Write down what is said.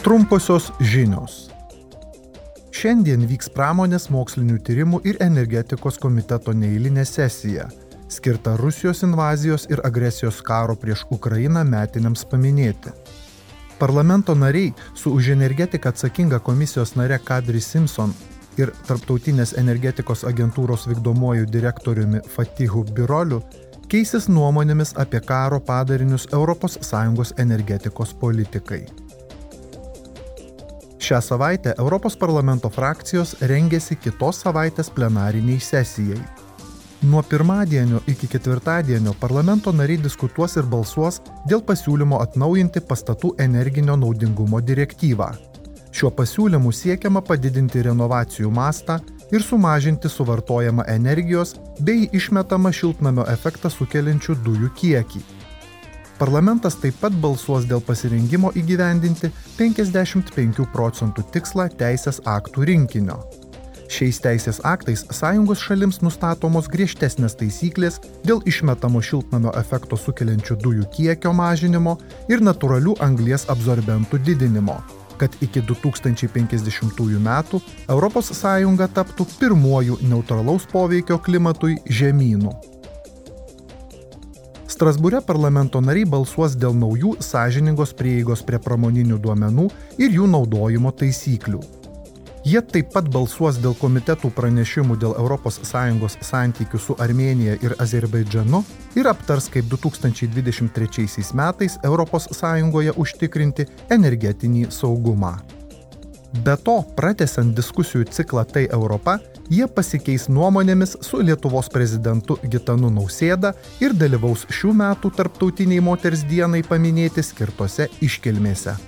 Trumposios žinios. Šiandien vyks pramonės mokslinių tyrimų ir energetikos komiteto neįlinė sesija, skirta Rusijos invazijos ir agresijos karo prieš Ukrainą metiniams paminėti. Parlamento nariai su už energetiką atsakinga komisijos nare Kadri Simpson ir Tarptautinės energetikos agentūros vykdomuoju direktoriumi Fatihu Biroliu keisis nuomonėmis apie karo padarinius ES energetikos politikai. Šią savaitę Europos parlamento frakcijos rengėsi kitos savaitės plenariniai sesijai. Nuo pirmadienio iki ketvirtadienio parlamento nariai diskutuos ir balsuos dėl pasiūlymo atnaujinti pastatų energinio naudingumo direktyvą. Šiuo pasiūlymu siekiama padidinti renovacijų mastą ir sumažinti suvartojamą energijos bei išmetamą šiltnamio efektą sukeliančių dujų kiekį. Parlamentas taip pat balsuos dėl pasirengimo įgyvendinti 55 procentų tikslą teisės aktų rinkinio. Šiais teisės aktais sąjungos šalims nustatomos griežtesnės taisyklės dėl išmetamo šiltnamio efekto sukeliančių dujų kiekio mažinimo ir natūralių anglies absorbentų didinimo, kad iki 2050 metų ES taptų pirmuoju neutralaus poveikio klimatui žemynu. Strasbūre parlamento nariai balsuos dėl naujų sąžiningos prieigos prie pramoninių duomenų ir jų naudojimo taisyklių. Jie taip pat balsuos dėl komitetų pranešimų dėl ES santykių su Armenija ir Azerbaidžanu ir aptars, kaip 2023 metais ES užtikrinti energetinį saugumą. Be to, pratesiant diskusijų ciklą Tai Europa, jie pasikeis nuomonėmis su Lietuvos prezidentu Gitanu Nausėda ir dalyvaus šių metų tarptautiniai moters dienai paminėti skirtose iškilmėse.